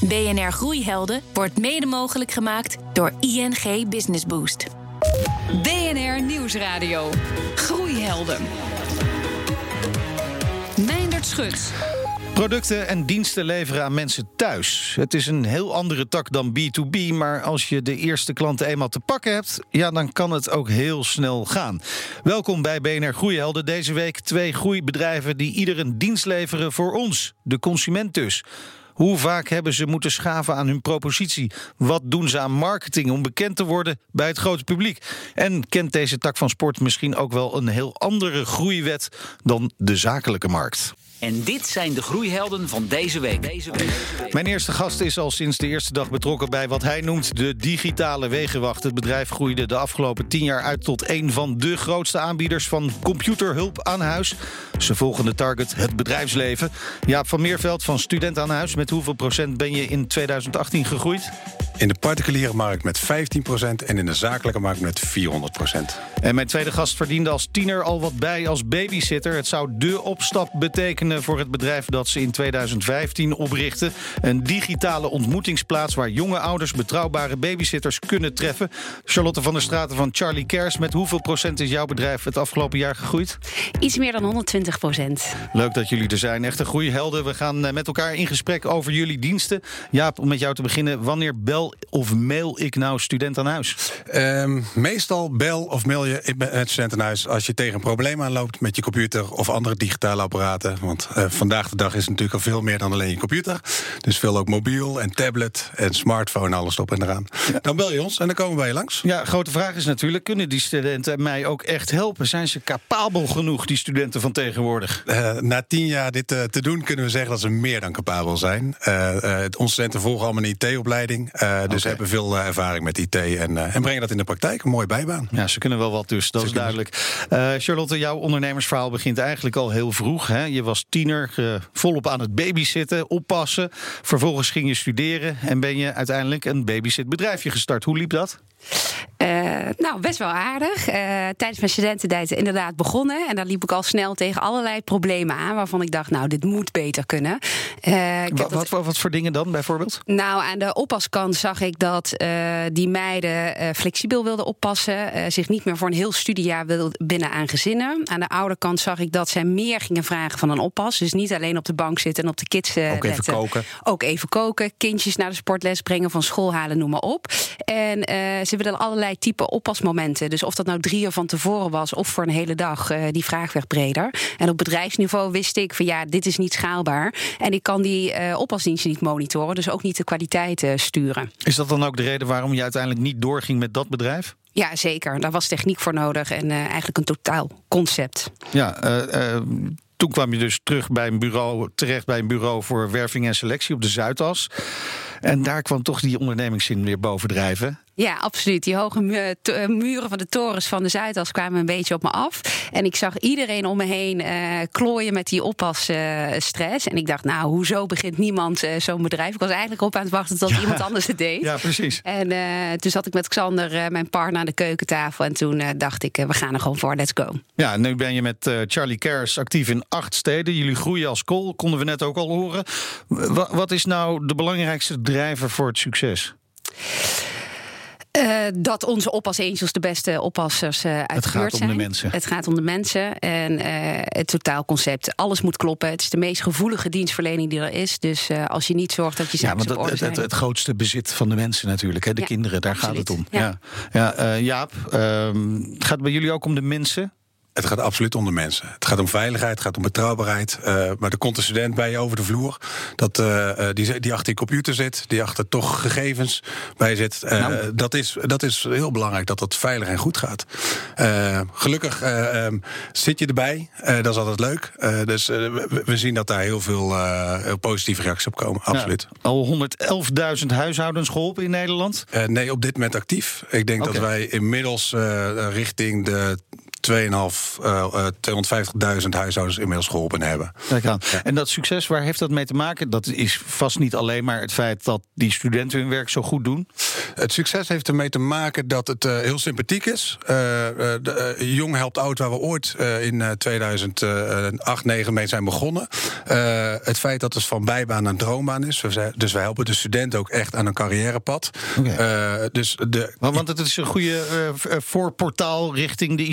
BNR Groeihelden wordt mede mogelijk gemaakt door ING Business Boost. BNR Nieuwsradio. Groeihelden. Meindert Schut. Producten en diensten leveren aan mensen thuis. Het is een heel andere tak dan B2B, maar als je de eerste klanten eenmaal te pakken hebt, ja, dan kan het ook heel snel gaan. Welkom bij BNR Groeihelden. Deze week twee groeibedrijven die ieder een dienst leveren voor ons, de consument dus. Hoe vaak hebben ze moeten schaven aan hun propositie? Wat doen ze aan marketing om bekend te worden bij het grote publiek? En kent deze tak van sport misschien ook wel een heel andere groeiwet dan de zakelijke markt? En dit zijn de groeihelden van deze week. Deze week. Mijn eerste gast is al sinds de eerste dag betrokken bij wat hij noemt de digitale wegenwacht. Het bedrijf groeide de afgelopen tien jaar uit tot een van de grootste aanbieders van computerhulp aan huis. Ze volgen de target het bedrijfsleven. Jaap van Meerveld van Student aan Huis. Met hoeveel procent ben je in 2018 gegroeid? In de particuliere markt met 15% en in de zakelijke markt met 400%. En mijn tweede gast verdiende als tiener al wat bij als babysitter. Het zou de opstap betekenen voor het bedrijf dat ze in 2015 oprichten. Een digitale ontmoetingsplaats waar jonge ouders betrouwbare babysitters kunnen treffen. Charlotte van der Straten van Charlie Cares. Met hoeveel procent is jouw bedrijf het afgelopen jaar gegroeid? Iets meer dan 120 procent. Leuk dat jullie er zijn. Echte groeihelden. We gaan eh, met elkaar in gesprek over jullie diensten. Jaap, om met jou te beginnen. Wanneer bel of mail ik nou student aan huis? Um, meestal bel of mail je het student aan huis als je tegen een probleem aanloopt met je computer of andere digitale apparaten. Want uh, vandaag de dag is het natuurlijk al veel meer dan alleen je computer. Dus veel ook mobiel en tablet en smartphone, alles op en eraan. Ja. Dan bel je ons en dan komen wij langs. Ja, grote vraag is natuurlijk: kunnen die studenten mij ook echt helpen? Zijn ze capabel genoeg, die studenten van tegenwoordig? Uh, na tien jaar dit uh, te doen, kunnen we zeggen dat ze meer dan capabel zijn. onze studenten volgen allemaal een IT-opleiding. Dus okay. hebben veel ervaring met IT en, en brengen dat in de praktijk. Een mooie bijbaan. Ja, ze kunnen wel wat dus, dat ze is duidelijk. Charlotte, jouw ondernemersverhaal begint eigenlijk al heel vroeg. Hè? Je was tiener, volop aan het babysitten, oppassen. Vervolgens ging je studeren en ben je uiteindelijk een babysitbedrijfje gestart. Hoe liep dat? Uh, nou, best wel aardig. Uh, tijdens mijn studententijd inderdaad begonnen. En dan liep ik al snel tegen allerlei problemen aan... waarvan ik dacht, nou, dit moet beter kunnen. Uh, wat, wat, wat, voor dingen dan, bijvoorbeeld? Nou, aan de oppaskant zag ik dat die meiden flexibel wilden oppassen... zich niet meer voor een heel studiejaar wilden binnen aan gezinnen. Aan de ouderkant zag ik dat zij meer gingen vragen van een oppas. Dus niet alleen op de bank zitten en op de kids Ook even letten. koken. Ook even koken, kindjes naar de sportles brengen... van school halen, noem maar op. En ze willen allerlei type oppasmomenten. Dus of dat nou drie uur van tevoren was of voor een hele dag, uh, die vraag werd breder. En op bedrijfsniveau wist ik van ja, dit is niet schaalbaar. En ik kan die uh, oppasdiensten niet monitoren, dus ook niet de kwaliteit uh, sturen. Is dat dan ook de reden waarom je uiteindelijk niet doorging met dat bedrijf? Ja, zeker. Daar was techniek voor nodig en eigenlijk een totaal concept. Ja, toen kwam je dus terug bij een bureau, terecht bij een bureau voor werving en selectie op de Zuidas. En daar kwam toch die ondernemingszin weer bovendrijven. Ja, absoluut. Die hoge muren van de torens van de Zuidas kwamen een beetje op me af. En ik zag iedereen om me heen uh, klooien met die oppasstress. Uh, en ik dacht, nou, hoezo begint niemand uh, zo'n bedrijf? Ik was eigenlijk op aan het wachten tot ja. iemand anders het deed. Ja, precies. En toen zat ik met Xander, mijn partner, aan de keukentafel. En toen dacht ik, we gaan er gewoon voor, let's go. Ja, nu ben je met Charlie Cares actief in acht steden. Jullie groeien als kool, konden we net ook al horen. W wat is nou de belangrijkste drijver voor het succes? Uh, dat onze oppas angels de beste oppassers uh, uit Het gaat om zijn. de mensen. Het gaat om de mensen en uh, het totaalconcept. Alles moet kloppen. Het is de meest gevoelige dienstverlening die er is. Dus als je niet zorgt dat je zaken ja, want het, het, het, grootste bezit van de mensen natuurlijk. Hè? De ja, kinderen, daar absoluut. gaat het om. Ja. Ja. Ja, Jaap, um, gaat het bij jullie ook om de mensen? Het gaat absoluut om de mensen. Het gaat om veiligheid, het gaat om betrouwbaarheid. Uh, maar er komt een student bij je over de vloer. Dat, uh, die, die achter je computer zit, die achter toch gegevens bij zit. Uh, nou. dat, is, dat is heel belangrijk dat dat veilig en goed gaat. gelukkig um, zit je erbij. dat is altijd leuk. dus we, we, zien dat daar heel veel positieve reacties op komen. Absoluut. Al 111.000 huishoudens geholpen in Nederland? nee, op dit moment actief. Ik denk okay. dat wij inmiddels richting de 2,5, 250.000 huishoudens inmiddels geholpen hebben. Kijk aan. Ja. En dat succes, waar heeft dat mee te maken? Dat is vast niet alleen maar het feit dat die studenten hun werk zo goed doen. Het succes heeft ermee te maken dat het uh, heel sympathiek is. Uh, de, Jong helpt oud, waar we ooit in 2008, 2009 mee zijn begonnen. het feit dat het van bijbaan naar droombaan is. Dus wij helpen de student ook echt aan een carrièrepad. Okay. dus de, want het is een goede voorportaal richting de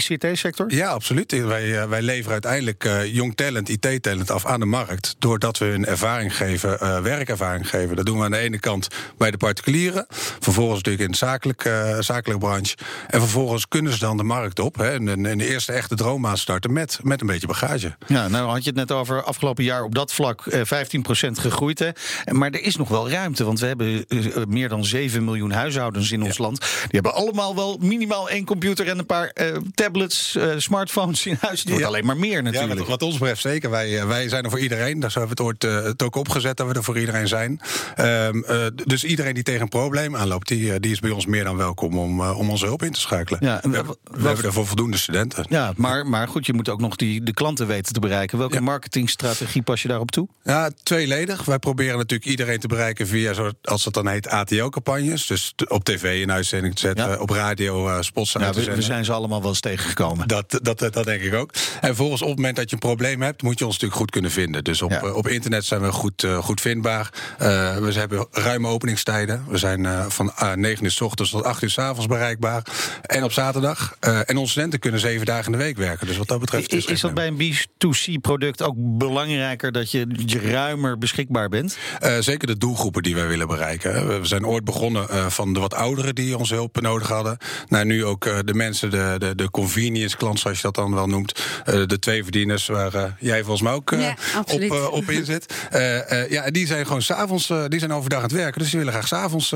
ICT-sector? Ja, absoluut. Wij, wij leveren uiteindelijk jong talent, IT-talent af aan de markt. Doordat we hun ervaring geven, werkervaring geven. Dat doen we aan de ene kant bij de particulieren. Vervolgens natuurlijk in de zakelijke, uh, zakelijke branche. En vervolgens kunnen ze dan de markt op. Hè, en, en de eerste echte droombaan starten met, met een beetje bagage. Ja, nou had je het net over afgelopen jaar op dat vlak uh, eh, 15% gegroeid. Hè. Maar er is nog wel ruimte. Want we hebben uh, meer dan 7 miljoen huishoudens in ons land. Die hebben allemaal wel minimaal één computer en een paar tablets, smartphones in huis. Het wordt alleen maar meer natuurlijk. Ja, wat ons betreft zeker. Wij, wij zijn er voor iedereen. Daar hebben we het ooit het ook opgezet dat we er voor iedereen zijn. Ehm, dus iedereen die tegen een probleem aanloopt, die, die is bij ons meer dan welkom om, om onze hulp in te schakelen. Ja, we, we, we hebben daarvoor voldoende studenten. Ja, maar, maar goed, je moet ook nog die, de klanten weten te bereiken. Welke marketingstrategie pas je daarop toe? Ja, tweeledig. Wij proberen natuurlijk iedereen te bereiken via, zoals het dan heet, ATO-campagnes. Dus op tv in uitzending te zetten, op radio uh, spots ja, we, we, zijn ze allemaal wel eens tegengekomen. Dat, dat, dat, denk ik ook. En volgens op het moment dat je een probleem hebt, moet je ons natuurlijk goed kunnen vinden. Dus op, op internet zijn we goed, uh, goed vindbaar. we hebben ruime openingstijden. We zijn van 9 uur s ochtends tot 8 uur s avonds bereikbaar. En op zaterdag. En onze studenten kunnen zeven dagen in de week werken. Dus wat dat betreft. Is, is dat bij een B2C-product ook belangrijker dat je, je ruimer beschikbaar bent? Zeker de doelgroepen die wij willen bereiken. We zijn ooit begonnen van de wat ouderen die onze hulp nodig hadden. Naar nu ook de mensen, de, de, de convenience klant, zoals je dat dan wel noemt. de twee verdieners waar jij volgens mij ook ja, op, op in zit. ja, die zijn gewoon s'avonds, die zijn overdag aan het werken. Dus die willen graag s'avonds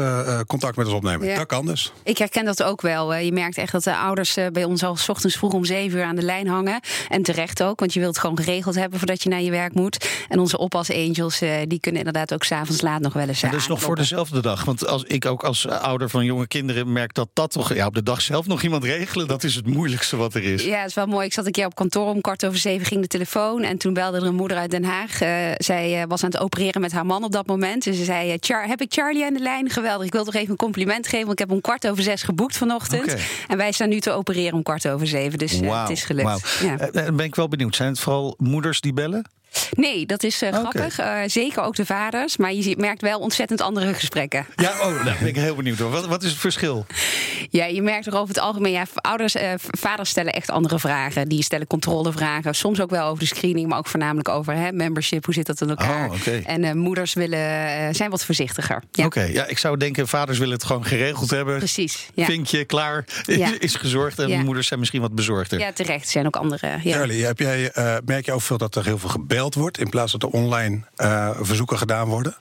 contact met ons opnemen. Dat kan dus. Ik herken dat ook wel. Je merkt echt dat de ouders eh, bij ons al s ochtends vroeg om zeven uur aan de lijn hangen. En terecht ook, want je wilt het gewoon geregeld hebben voordat je naar je werk moet. En onze oppas angels, eh, die kunnen inderdaad ook s'avonds laat nog wel eens. En dus nog voor dezelfde dag. Want als ik ook als ouder van jonge kinderen merk dat dat toch ja, op de dag zelf nog iemand regelen, dat is het moeilijkste wat is. Ja, het is wel mooi. Ik zat een keer op kantoor om kwart over zeven ging de telefoon. En toen belde er een moeder uit Den Haag. Uh, zij was aan het opereren met haar man op dat moment. En ze zei: Char, Heb ik Charlie aan de lijn? Geweldig. Ik wil toch even een compliment geven. Want ik heb om kwart over zes geboekt vanochtend. En wij staan nu te opereren om kwart over zeven. Dus het is gelukt. Ja. Uh, ben ik wel benieuwd. Zijn het vooral moeders die bellen? Nee, dat is uh, grappig. Uh, zeker ook de vaders. Maar je merkt wel ontzettend andere gesprekken. Ja, oh, daar ben ik heel benieuwd door. Wat, wat is het verschil? Ja, je merkt er over het algemeen. Ja, ouders, uh, vaders stellen echt andere vragen. Die stellen controlevragen. Soms ook wel over de screening, maar ook voornamelijk over hè, membership. Hoe zit dat in elkaar? Oh, okay. En moeders willen, zijn wat voorzichtiger. Ja. Oké, okay, ja, ik zou denken, vaders willen het gewoon geregeld hebben. Precies. Ja. Vinkje, klaar, ja. is gezorgd. En moeders zijn misschien wat bezorgder. Ja, terecht. Er zijn ook andere. Ja. Charlie, heb jij, merk je ook veel dat er heel veel gebeld wordt in plaats dat er online uh, verzoeken gedaan worden?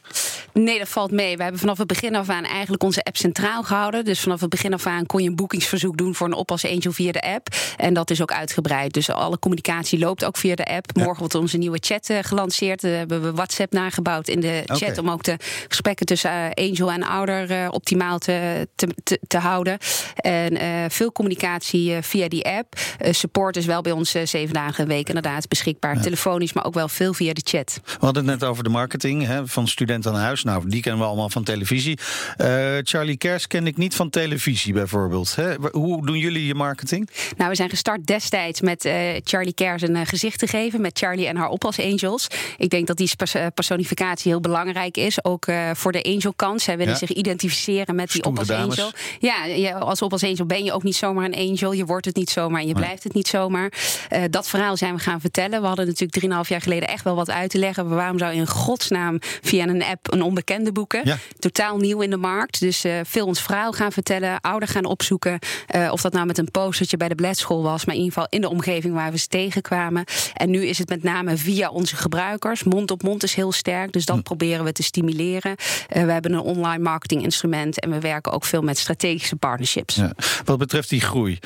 Nee, dat valt mee. We hebben vanaf het begin af aan eigenlijk onze app centraal gehouden. Dus vanaf het begin af aan kon je een boekingsverzoek doen voor een oppas angel via de app. En dat is ook uitgebreid. Dus alle communicatie loopt ook via de app. Morgen wordt onze nieuwe chat uh, gelanceerd. Uh, hebben we WhatsApp nagebouwd in de chat okay. om ook de gesprekken tussen angel en ouder optimaal te, te, te, houden. En veel communicatie via die app. support is wel bij ons zeven dagen een week inderdaad beschikbaar. Ja. Telefonisch, maar ook wel veel via de chat. We hadden het net over de marketing hè, van student aan huis. Nou, die kennen we allemaal van televisie. Uh, Charlie Kers ken ik niet van televisie bijvoorbeeld. Hè? Hoe doen jullie je marketing? Nou, we zijn gestart destijds met uh, Charlie Kers een uh, gezicht te geven. Met Charlie en haar oppas angels. Ik denk dat die personificatie heel belangrijk is. Ook voor de angel kant. Zij willen ja. zich identificeren met die oppas angel. Ja, als oppas angel ben je ook niet zomaar een angel. Je wordt het niet zomaar en je blijft het niet zomaar. dat verhaal zijn we gaan vertellen. We hadden natuurlijk 3,5 jaar geleden echt wel wat uit te leggen. Waarom zou je in godsnaam via een app een onbekende boeken? Ja. Totaal nieuw in de markt. Dus uh, veel ons verhaal gaan vertellen, ouder gaan opzoeken. Uh, of dat nou met een postertje bij de bledschool was, maar in ieder geval in de omgeving waar we ze tegenkwamen. En nu is het met name via onze gebruikers. Mond op mond is heel sterk, dus dat hm. proberen we te stimuleren. Uh, we hebben een online marketing instrument en we werken ook veel met strategische partnerships. Ja. Wat betreft die groei.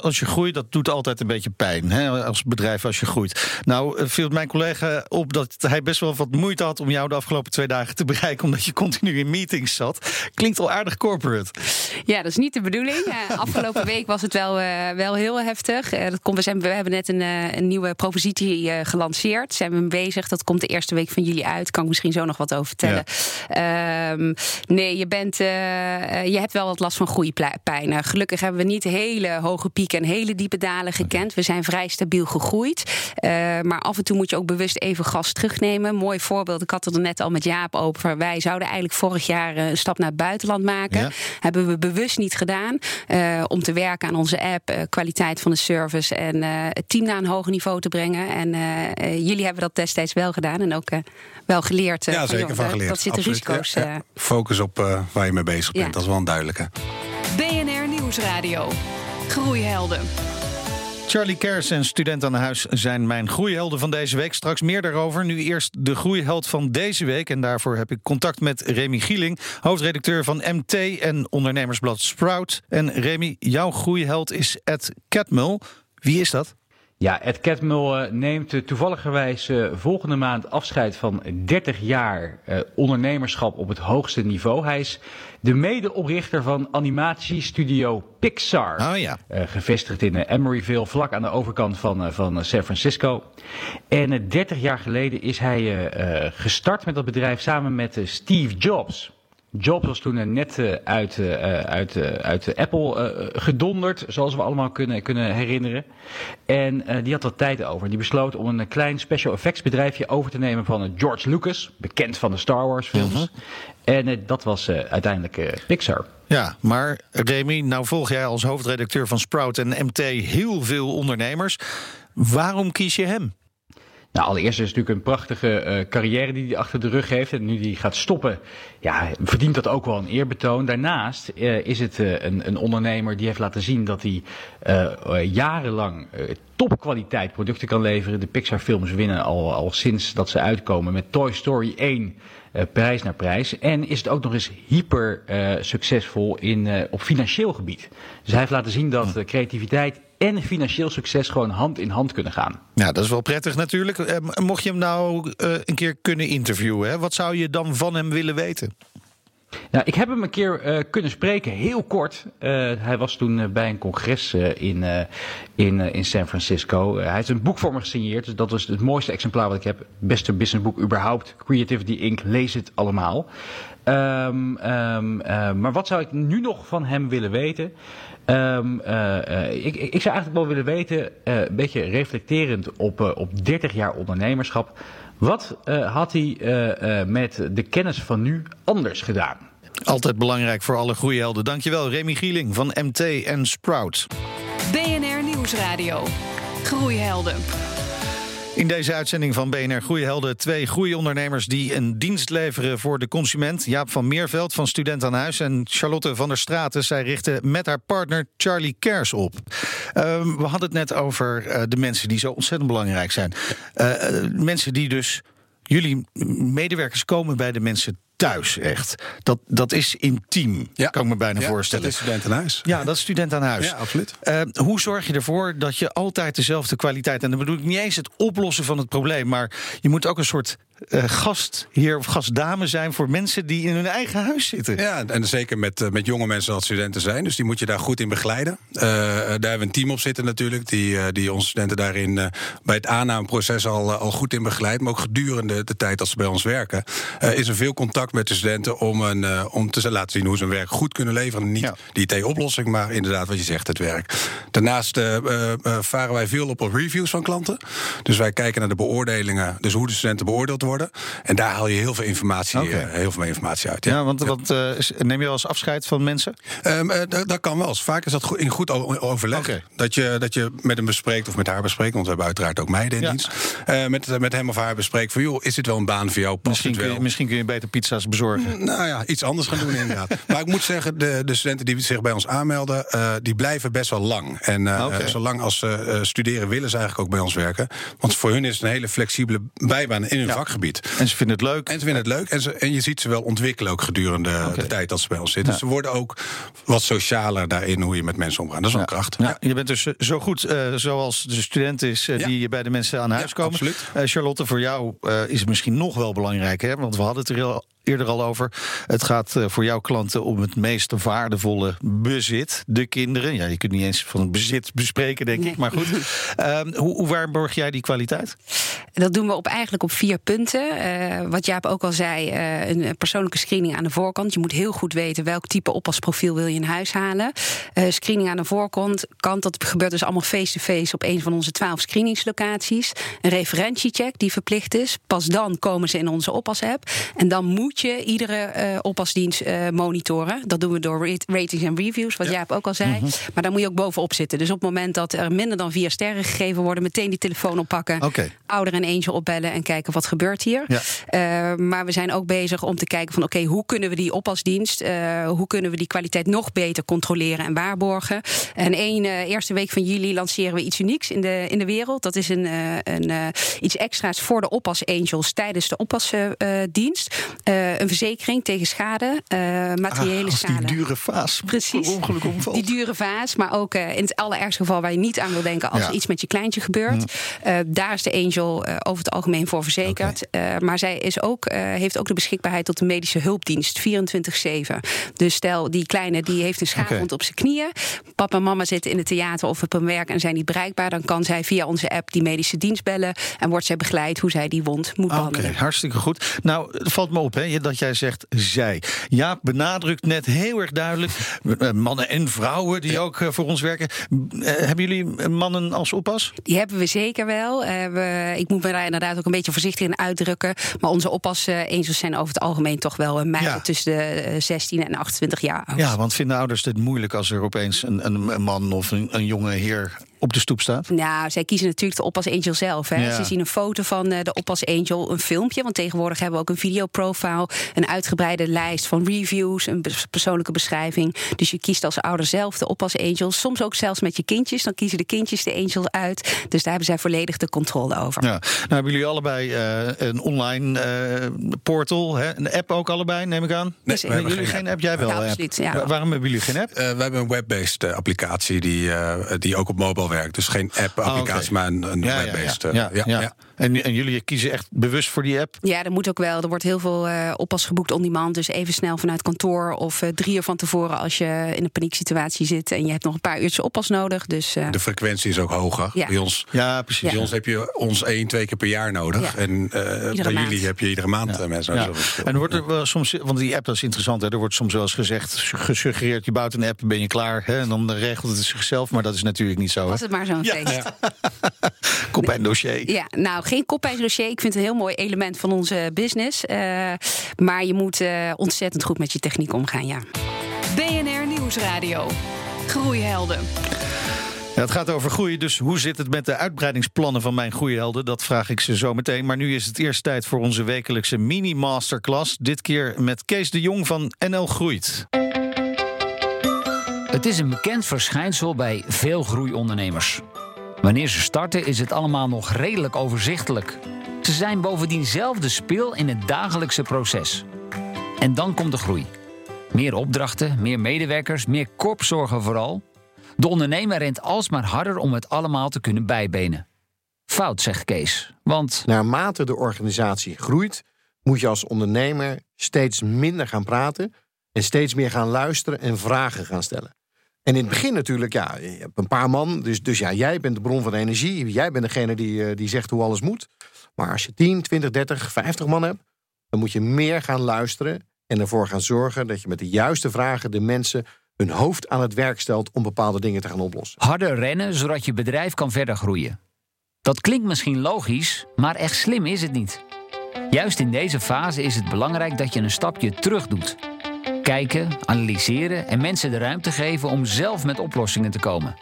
als je groeit, dat doet altijd een beetje pijn. Hè? Als bedrijf als je groeit. Nou, veel viel mijn collega op dat hij best wel wat moeite had om jou de afgelopen twee dagen te bereiken, omdat je continu in meetings zat. Klinkt al aardig corporate. Ja, dat is niet de bedoeling. Uh, afgelopen week was het wel, uh, wel heel heftig. Uh, dat komt, we, zijn, we hebben net een, een nieuwe propositie gelanceerd. Zijn we mee bezig. Dat komt de eerste week van jullie uit. Kan ik misschien zo nog wat over vertellen. Ja. Um, nee, je, bent, je hebt wel wat last van groeipijn. gelukkig hebben we niet hele hoge pieken en hele diepe dalen gekend. We zijn vrij stabiel gegroeid. maar af en toe moet je ook bewust even gas terugnemen. Mooi voorbeeld. Ik had het er net al met Jaap over. Wij zouden eigenlijk vorig jaar een stap naar het buitenland maken. Ja. Hebben we bewust niet gedaan. Uh, om te werken aan onze app, uh, kwaliteit van de service en uh, het team naar een hoger niveau te brengen. En jullie hebben dat destijds wel gedaan en ook wel geleerd. ja, zeker van, van geleerd. Dat zitten Absoluut. risico's. Ja, ja. Focus op waar je mee bezig bent, dat is wel een duidelijke. BNR Nieuwsradio. Groeihelden. Charlie Kers en Student aan Huis zijn mijn groeihelden van deze week. Straks meer daarover. Nu eerst de groeiheld van deze week. En daarvoor heb ik contact met Remy Gieling, hoofdredacteur van MT en ondernemersblad Sprout. En Remy, jouw groeiheld is Ed Catmull. Wie is dat? Ja, Ed Catmull neemt toevalligerwijs volgende maand afscheid van 30 jaar ondernemerschap op het hoogste niveau. Hij is de medeoprichter van animatiestudio Pixar. Oh ja. Gevestigd in Emeryville, vlak aan de overkant van, van San Francisco. En uh, 30 jaar geleden is hij gestart met dat bedrijf samen met Steve Jobs. Jobs was toen net uit, uit, uit Apple gedonderd, zoals we allemaal kunnen, kunnen herinneren. En die had wat tijd over. Die besloot om een klein special effects bedrijfje over te nemen van George Lucas, bekend van de Star Wars films. Uh-huh. En dat was uiteindelijk Pixar. Ja, maar Remy, nou volg jij als hoofdredacteur van Sprout en MT heel veel ondernemers. Waarom kies je hem? Nou, allereerst is het natuurlijk een prachtige uh, carrière die hij achter de rug heeft. En nu die gaat stoppen, ja, verdient dat ook wel een eerbetoon. Daarnaast uh, is het uh, een, een, ondernemer die heeft laten zien dat hij jarenlang topkwaliteit producten kan leveren. De Pixar films winnen al, al sinds dat ze uitkomen met Toy Story 1 uh, prijs naar prijs. En is het ook nog eens hyper succesvol in, op financieel gebied. Dus hij heeft laten zien dat creativiteit en financieel succes gewoon hand in hand kunnen gaan. Ja, dat is wel prettig natuurlijk. mocht je hem nou een keer kunnen interviewen, hè, wat zou je dan van hem willen weten? Nou, ik heb hem een keer uh, kunnen spreken, heel kort. Uh, hij was toen uh, bij een congres in, in, in San Francisco. hij heeft een boek voor me gesigneerd, dus dat was het mooiste exemplaar wat ik heb. Beste businessboek überhaupt. Creativity Inc. Lees het allemaal. Um, um, maar wat zou ik nu nog van hem willen weten? Um, ik, ik, zou eigenlijk wel willen weten, een beetje reflecterend op, op 30 jaar ondernemerschap. Wat uh, had hij uh, uh, met de kennis van nu anders gedaan? Altijd belangrijk voor alle groeihelden. Dankjewel, Remy Gieling van MT en Sprout. BNR Nieuwsradio. Groeihelden. In deze uitzending van BNR Groeihelden twee groeiondernemers die een dienst leveren voor de consument. Jaap van Meerveld van Student aan Huis en Charlotte van der Straten. Zij richten met haar partner Charlie Kers op. Uh, we hadden het net over uh, de mensen die zo ontzettend belangrijk zijn. Uh, mensen die dus. Jullie medewerkers komen bij de mensen thuis, echt. Dat, dat is intiem, ja. kan ik me bijna ja, voorstellen. Dat is student aan huis. Ja, dat is student aan huis. Ja, absoluut. Uh, hoe zorg je ervoor dat je altijd dezelfde kwaliteit... en dan bedoel ik niet eens het oplossen van het probleem... maar je moet ook een soort uh, gastheer of gastdame zijn voor mensen die in hun eigen huis zitten. Ja, en zeker met, uh, met jonge mensen als studenten zijn. Dus die moet je daar goed in begeleiden. Uh, daar hebben we een team op zitten natuurlijk, die, die onze studenten daarin bij het aannameproces al, al goed in begeleidt. Maar ook gedurende de tijd dat ze bij ons werken, is er veel contact met de studenten om, een, om te laten zien hoe ze hun werk goed kunnen leveren. Niet ja. die IT-oplossing, maar inderdaad wat je zegt, het werk. Daarnaast varen wij veel op op reviews van klanten. Dus wij kijken naar de beoordelingen, dus hoe de studenten beoordeeld worden. En daar haal je heel veel informatie, okay. uh, heel veel informatie uit. Ja, ja want wat, uh, neem je wel eens afscheid van mensen? Um, uh, dat, dat, kan wel. Vaak is dat goed, in goed overleg. Okay. Dat, je, dat je met hem bespreekt of met haar bespreekt. Want we hebben uiteraard ook meiden in ja. dienst. met, met hem of haar bespreekt van... joh, is dit wel een baan voor jou? Past misschien, wel? Kun je, misschien kun je beter pizza's bezorgen. Mm, nou ja, iets anders gaan doen inderdaad. maar ik moet zeggen, de, de studenten die zich bij ons aanmelden... die blijven best wel lang. En okay. zolang als ze studeren willen ze eigenlijk ook bij ons werken. Want voor hun is het een hele flexibele bijbaan in hun ja. vakgebied. Gebied. En ze vinden het leuk. En ze vinden het leuk. En, ze, en je ziet ze wel ontwikkelen ook gedurende de tijd dat ze bij ons zitten. Ja. Ze worden ook wat socialer daarin hoe je met mensen omgaat. Dat is wel een kracht. Ja, je bent dus eh, zo goed eh, zoals de student is Ja. die bij de mensen aan huis komen. absoluut. Charlotte, voor jou is het misschien nog wel belangrijk, hè? want we hadden het er al eerder al over. Het gaat eh, voor jouw klanten om het meest waardevolle bezit, de kinderen. Ja, je kunt niet eens van het bezit bespreken, denk Nee. ik. Maar goed, Ehm, hoe, hoe waarborg jij die kwaliteit? Dat doen we op, eigenlijk op vier punten. Eh, wat Jaap ook al zei, eh, een persoonlijke screening aan de voorkant. Je moet heel goed weten welk type oppasprofiel wil je in huis halen. Screening aan de voorkant, kant, dat gebeurt dus allemaal face-to-face op een van onze twaalf screeningslocaties. Een referentiecheck die verplicht is. Pas dan komen ze in onze oppas-app. En dan moet je iedere eh, oppasdienst eh, monitoren. Dat doen we door ratings en reviews, wat Jaap ook al zei. Maar daar moet je ook bovenop zitten. Dus op het moment dat er minder dan vier sterren gegeven worden, meteen die telefoon oppakken ouder en angel opbellen en kijken wat gebeurt hier. Ja. Eh, maar we zijn ook bezig om te kijken van oké, hoe kunnen we die oppasdienst, hoe kunnen we die kwaliteit nog beter controleren en waarborgen. En één eerste week van juli lanceren we iets unieks in de, in de wereld. Dat is een, een, iets extra's voor de oppas angels tijdens de oppasdienst. Eh, een verzekering tegen schade, eh, materiële Ah, schade. die dure vaas Precies. ongeluk omvalt. Die dure vaas, maar ook eh, in het allerergste geval waar je niet aan wil denken als Ja. er iets met je kleintje gebeurt. Daar is de Angel over het algemeen voor verzekerd. Maar zij is ook, heeft ook de beschikbaarheid tot de medische hulpdienst 24-7. Dus stel, die kleine die heeft een schaafwond Oké. op zijn knieën. Papa en mama zitten in het theater of op hun werk en zijn niet bereikbaar. Dan kan zij via onze app die medische dienst bellen. En wordt zij begeleid hoe zij die wond moet Oké, behandelen. hartstikke goed. Nou, valt me op hè, dat jij zegt zij. Jaap benadrukt net heel erg duidelijk... eh, mannen en vrouwen die ook eh, voor ons werken. Eh, hebben jullie mannen als oppas? Die hebben we zeker wel. We, ik moet me daar inderdaad ook een beetje voorzichtig in uitdrukken. Maar onze oppas-angels zijn over het algemeen toch wel een meiden Ja. tussen de eh, 16 en 28 jaar oud. Ja, want vinden ouders het moeilijk als er opeens een, een, een man of een, een jonge heer op de stoep staat? Nou, zij kiezen natuurlijk de oppas angel zelf. Hè. Ja. Ze zien een foto van eh, de oppas angel, een filmpje. Want tegenwoordig hebben we ook een videoprofile, een uitgebreide lijst van reviews, een persoonlijke beschrijving. Dus je kiest als ouder zelf de oppas angel. Soms ook zelfs met je kindjes. Dan kiezen de kindjes de angel uit. Dus daar hebben zij volledig de controle over. Ja. Nou, hebben jullie allebei eh, een online eh, portal, hè? een app ook allebei, neem ik aan? Nee, hebben jullie geen app, jij wel. Ja, app. absoluut, ja. Wa- Waarom hebben jullie geen app? Eh, we hebben een web-based applicatie die, eh, die ook op mobile werkt. Dus geen app-applicatie, Oh, maar een, een web-based. ja, eh, ja, ja, ja. ja. En, en jullie kiezen echt bewust voor die app? Ja, dat moet ook wel. Er wordt heel veel eh, oppas geboekt on demand. Dus even snel vanuit kantoor of eh, drie uur van tevoren als je in een panieksituatie zit en je hebt nog een paar uurtjes oppas nodig. Dus eh, De frequentie is ook hoger. Ja. Bij ons Ja, precies. Bij ons heb je ons één, twee keer per jaar nodig. Ja. En eh, bij maand. jullie heb je iedere maand mensen. Ja. En er wordt er wel soms, want die app dat is interessant, hè, er wordt soms wel eens gezegd, gesuggereerd, je bouwt een app, ben je klaar, hè, en dan regelt het zichzelf, maar dat is natuurlijk niet zo. Hè? was het maar zo'n feest. Kop en dossier. Ja, nou, geen koppijnsdossier. Ik vind het een heel mooi element van onze business. Eh, maar je moet eh, ontzettend goed met je techniek omgaan, ja. BNR Nieuwsradio. Groeihelden. Ja, het gaat over groei, dus hoe zit het met de uitbreidingsplannen van mijn groeihelden? Dat vraag ik ze zo meteen. Maar nu is het eerst tijd voor onze wekelijkse mini-masterclass. Dit keer met Kees de Jong van NL Groeit. Het is een bekend verschijnsel bij veel groeiondernemers. Wanneer ze starten is het allemaal nog redelijk overzichtelijk. Ze zijn bovendien zelf de spil in het dagelijkse proces. En dan komt de groei. Meer opdrachten, meer medewerkers, meer korpszorgen vooral. De ondernemer rent alsmaar harder om het allemaal te kunnen bijbenen. Fout, zegt Kees. Want Naarmate de organisatie groeit, moet je als ondernemer steeds minder gaan praten en steeds meer gaan luisteren en vragen gaan stellen. En in het begin natuurlijk, ja, je hebt een paar man, dus, dus ja, jij bent de bron van energie, jij bent degene die, eh, die zegt hoe alles moet. Maar als je 10, 20, 30, 50 man hebt, dan moet je meer gaan luisteren en ervoor gaan zorgen dat je met de juiste vragen de mensen hun hoofd aan het werk stelt om bepaalde dingen te gaan oplossen. harder rennen zodat je bedrijf kan verder groeien. Dat klinkt misschien logisch, maar echt slim is het niet. Juist in deze fase is het belangrijk dat je een stapje terug doet. Kijken, analyseren en mensen de ruimte geven om zelf met oplossingen te komen.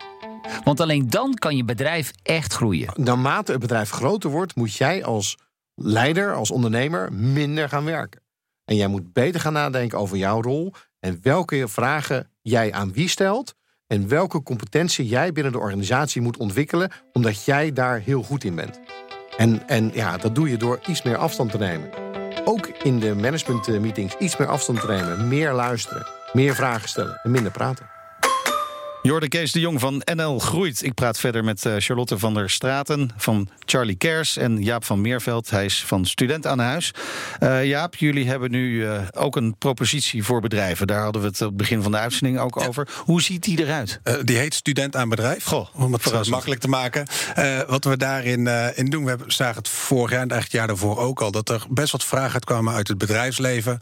Want alleen dan kan je bedrijf echt groeien. naarmate het bedrijf groter wordt, moet jij als leider, als ondernemer, minder gaan werken. En jij moet beter gaan nadenken over jouw rol en welke vragen jij aan wie stelt en welke competentie jij binnen de organisatie moet ontwikkelen, omdat jij daar heel goed in bent. En, en ja, dat doe je door iets meer afstand te nemen. Ook in de managementmeetings iets meer afstand te nemen. Meer luisteren, meer vragen stellen en minder praten. Jorde Kees de Jong van NL Groeit. Ik praat verder met eh, Charlotte van der Straten van Charlie Kers en Jaap van Meerveld. Hij is van Student aan Huis. Uh, Jaap, jullie hebben nu uh, ook een propositie voor bedrijven. Daar hadden we het op het begin van de uitzending ook ja. over. Hoe ziet die eruit? die heet Student aan Bedrijf. Goh, om het makkelijk te maken. wat we daarin in doen, we zagen het vorig jaar en eigenlijk het jaar daarvoor ook al, dat er best wat vragen uitkwamen uit het bedrijfsleven.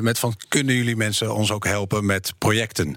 met van kunnen jullie mensen ons ook helpen met projecten?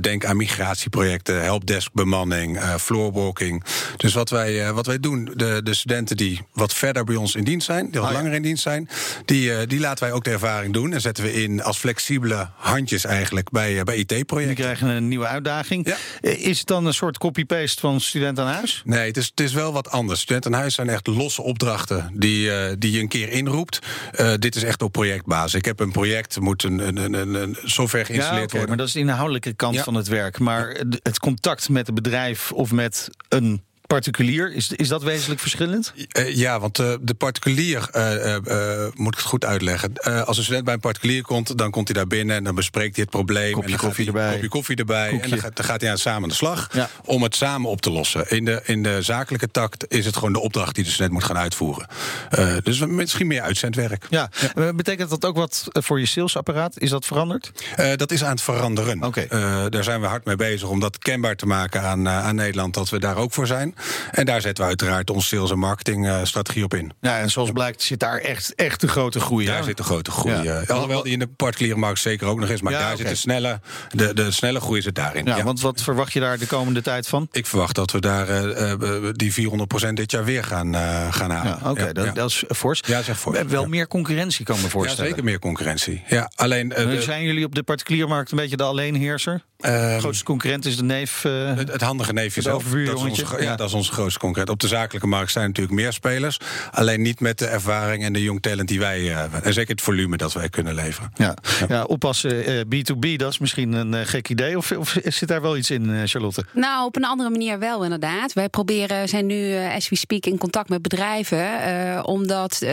denk aan migratie projecten, helpdesk bemanning, uh, floorwalking. Dus wat wij, uh, wat wij doen, de, de studenten die wat verder bij ons in dienst zijn, die wat ja. langer in dienst zijn, die, uh, die laten wij ook de ervaring doen en zetten we in als flexibele handjes eigenlijk bij, bij Die IT-projecten. krijgen een nieuwe uitdaging. Ja. Eh, Is het dan een soort copy-paste van Student aan Huis? Nee, het is, het is wel wat anders. Studenten aan huis zijn echt losse opdrachten die, eh, die je een keer inroept. Eh, dit is echt op projectbasis. Ik heb een project, er moet een, een, een, een- software Ja, geïnstalleerd oké, worden. maar dat is de inhoudelijke kant Ja. van het werk. Maar het contact met een bedrijf of met een particulier, is, is dat wezenlijk verschillend? Eh, ja, want eh, de particulier, eh, eh, eh, moet ik het goed uitleggen. Eh, als een student bij een particulier komt, dan komt hij daar binnen en dan bespreekt hij het probleem. Kopje en dan koffie hij, erbij. Kopje koffie erbij. Koekje. En dan gaat, dan gaat hij aan samen aan de slag Ja. om het samen op te lossen. In de, in de zakelijke takt is het gewoon de opdracht die de student moet gaan uitvoeren. Eh, dus misschien meer uitzendwerk. Ja. Betekent dat ook wat voor je salesapparaat? Is dat veranderd? Eh, dat is aan het veranderen. Oké. Eh, daar zijn we hard mee bezig om dat kenbaar te maken aan, aan Nederland, dat we daar ook voor zijn. En daar zetten we uiteraard onze sales- en marketingstrategie op in. Ja, en zoals blijkt zit daar echt, echt de grote groei. Daar zit de grote groei. Ja. eh, alhoewel die in de particuliere markt zeker ook nog is. Maar Ja, daar zit de snelle, de, de snelle groei zit daarin. Ja, Ja. want wat verwacht je daar de komende tijd van? Ik verwacht dat we daar eh, eh, die 400% dit jaar weer gaan, eh, gaan halen. Ja, oké, dat, ja. dat is fors. Ja, echt fors, We hebben Wel ja. meer concurrentie kan me Ja, voorstellen. zeker meer concurrentie. Ja, alleen eh, Eh, Zijn jullie op de particuliere markt een beetje de alleenheerser? ehm, De grootste concurrent is de neef. eh, Het, het handige neefje zelf. Dat is, ja, Ja. dat is onze grootste concurrent. Op de zakelijke markt zijn natuurlijk meer spelers. Alleen niet met de ervaring en de jong talent die wij eh, hebben. En zeker het volume dat wij kunnen leveren. ja. Ja. oppassen, eh, B2B, dat is misschien een eh, gek idee. Of, of zit daar wel iets in, eh, Charlotte? Nou, op een andere manier wel inderdaad. Wij proberen, zijn nu eh, as we speak in contact met bedrijven. eh, omdat eh,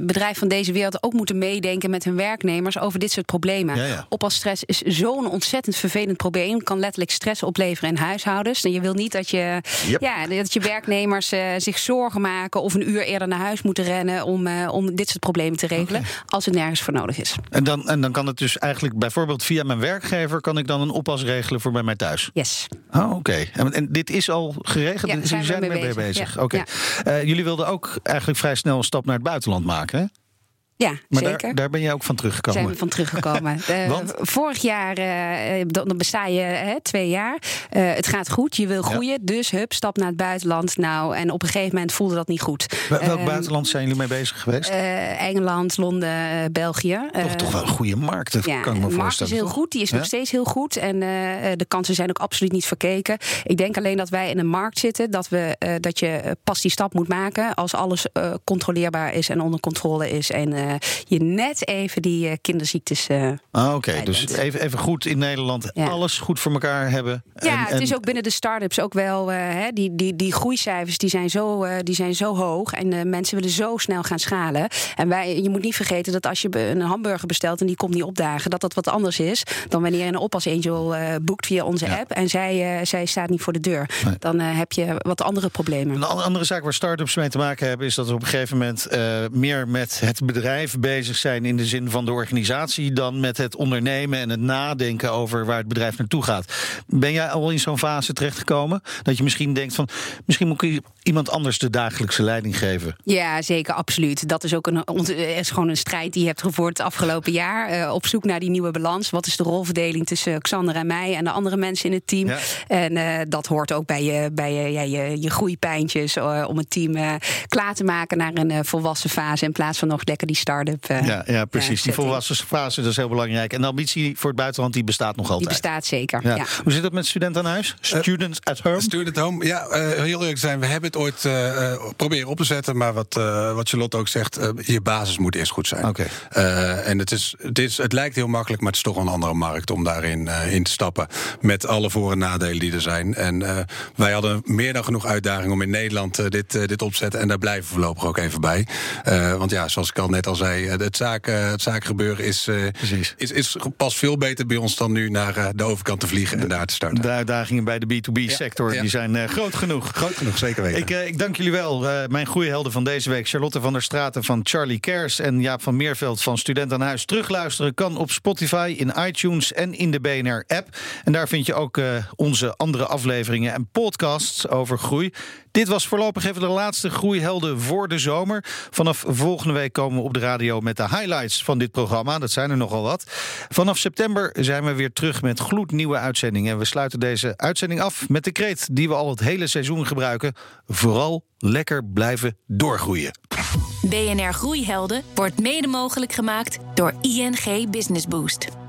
bedrijven van deze wereld ook moeten meedenken met hun werknemers over dit soort problemen. Ja, ja. Oppasstress is zo'n ontzettend vervelend probleem. Kan letterlijk stress opleveren in huishoudens. En je wil niet dat je, Yep. ja, dat je werknemers eh, zich zorgen maken of een uur eerder naar huis moeten rennen om, eh, om dit soort problemen te regelen. Als het nergens voor nodig is. En dan, en dan kan het dus eigenlijk bijvoorbeeld via mijn werkgever... kan ik dan een oppas regelen voor bij mij thuis. Yes. Oh, oké. En, en dit is al geregeld? Ja, zijn jullie zijn mee ermee bezig. bezig? Ja, Oké. ja. Eh, jullie wilden ook eigenlijk vrij snel een stap naar het buitenland maken, hè? Ja, Maar zeker. daar, daar ben jij ook van teruggekomen. zijn we van teruggekomen. Eh, Want? Vorig jaar, eh, dan dan besta je hè, twee jaar. Eh, het gaat goed, je wil groeien. Dus hup, stap naar het buitenland. Nou, en op een gegeven moment voelde dat niet goed. Wel- Welk Ehm, buitenland zijn jullie mee bezig geweest? eh, Engeland, Londen, eh, België. toch, Eh, toch wel een goede markt, dat ja, kan ik me de voorstellen. markt is heel goed, die is Ja? nog steeds heel goed. En eh, de kansen zijn ook absoluut niet verkeken. Ik denk alleen dat wij in een markt zitten dat, we, eh, dat je eh, pas die stap moet maken als alles eh, controleerbaar is en onder controle is. En eh, je net even die eh, kinderziektes. eh, Ah, Oké, dus even, even goed in Nederland Ja. alles goed voor elkaar hebben. Ja, het en- is ook binnen de start-ups ook wel. eh, hè, die, die, die groeicijfers die zijn, zo, eh, die zijn zo hoog. En eh, mensen willen zo snel gaan schalen. En wij, je moet niet vergeten dat als je een hamburger bestelt en die komt niet opdagen, dat dat wat anders is dan wanneer je een oppas angel eh, boekt via onze Ja. app. En zij, eh, zij staat niet voor de deur. Nee. Dan eh, heb je wat andere problemen. Een an- andere zaak waar start-ups mee te maken hebben, is dat we op een gegeven moment eh, meer met het bedrijf bezig zijn in de zin van de organisatie dan met het ondernemen en het nadenken over waar het bedrijf naartoe gaat. Ben jij al in zo'n fase terechtgekomen dat je misschien denkt van misschien moet ik iemand anders de dagelijkse leiding geven? Ja, zeker, absoluut. Dat is ook een, eh, is gewoon een strijd die je hebt gevoerd het afgelopen jaar. eh, op zoek naar die nieuwe balans. Wat is de rolverdeling tussen Xander en mij en de andere mensen in het team? Ja. En eh, dat hoort ook bij je, bij je, ja, je, je groeipijntjes. om het team klaar te maken naar een volwassen fase. In plaats van nog lekker die start-up. Uh, ja, ja, precies. die volwassen fase dat is heel belangrijk. En de ambitie voor het buitenland die bestaat nog altijd. Die bestaat zeker. Ja. Hoe zit het met studenten aan huis? Students at home? Student home, ja, heel eerlijk zijn. We hebben het ooit proberen op te zetten. Maar wat, wat Charlotte ook zegt, je basis moet eerst goed zijn. Oké. en het, is, het, is, het lijkt heel makkelijk, maar het is toch een andere markt om daarin in te stappen. Met alle voor- en nadelen die er zijn. En wij hadden meer dan genoeg uitdagingen om in Nederland dit, dit op te zetten. En daar blijven we voorlopig ook even bij. want ja, zoals ik al net al zei, het, zaak, het zaakgebeuren is, is, is pas veel beter bij ons dan nu naar de overkant te vliegen en daar te starten. De uitdagingen bij de B2B-sector die zijn groot genoeg. Groot genoeg, zeker weten. Ik, ik dank jullie wel. mijn goede helden van deze week, Charlotte van der Straten van Charlie Cares en Jaap van Meerveld van Student aan Huis. Terugluisteren kan op Spotify, in iTunes en in de BNR-app. En daar vind je ook onze andere afleveringen en podcasts over groei. Dit was voorlopig even de laatste groeihelden voor de zomer. Vanaf volgende week komen we op de radio met de highlights van dit programma. Dat zijn er nogal wat. Vanaf september zijn we weer terug met gloednieuwe uitzendingen. En we sluiten deze uitzending af met de kreet die we al het hele seizoen gebruiken. Vooral lekker blijven doorgroeien. BNR Groeihelden wordt mede mogelijk gemaakt door ING Business Boost.